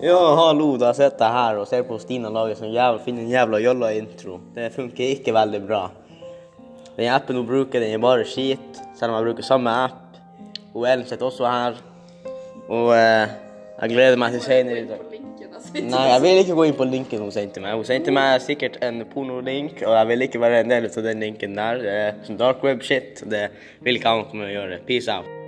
du Jag har Loda, sett det här och ser på Stina laget som jävla fin en jävla jolla intro. Det funkar inte väldigt bra. Den appen hon brukar den är bara skit. Sen man brukar samma app. Och Ellen sitter också här. Och eh, jag gläder mig till senare idag. Nej, jag vill inte gå in på länken hon säger till mig. Hon säger till mig säkert en pornolink och jag vill inte vara en del av den länken där. Det är som dark web shit. Det vill inte han kommer att göra. Peace out.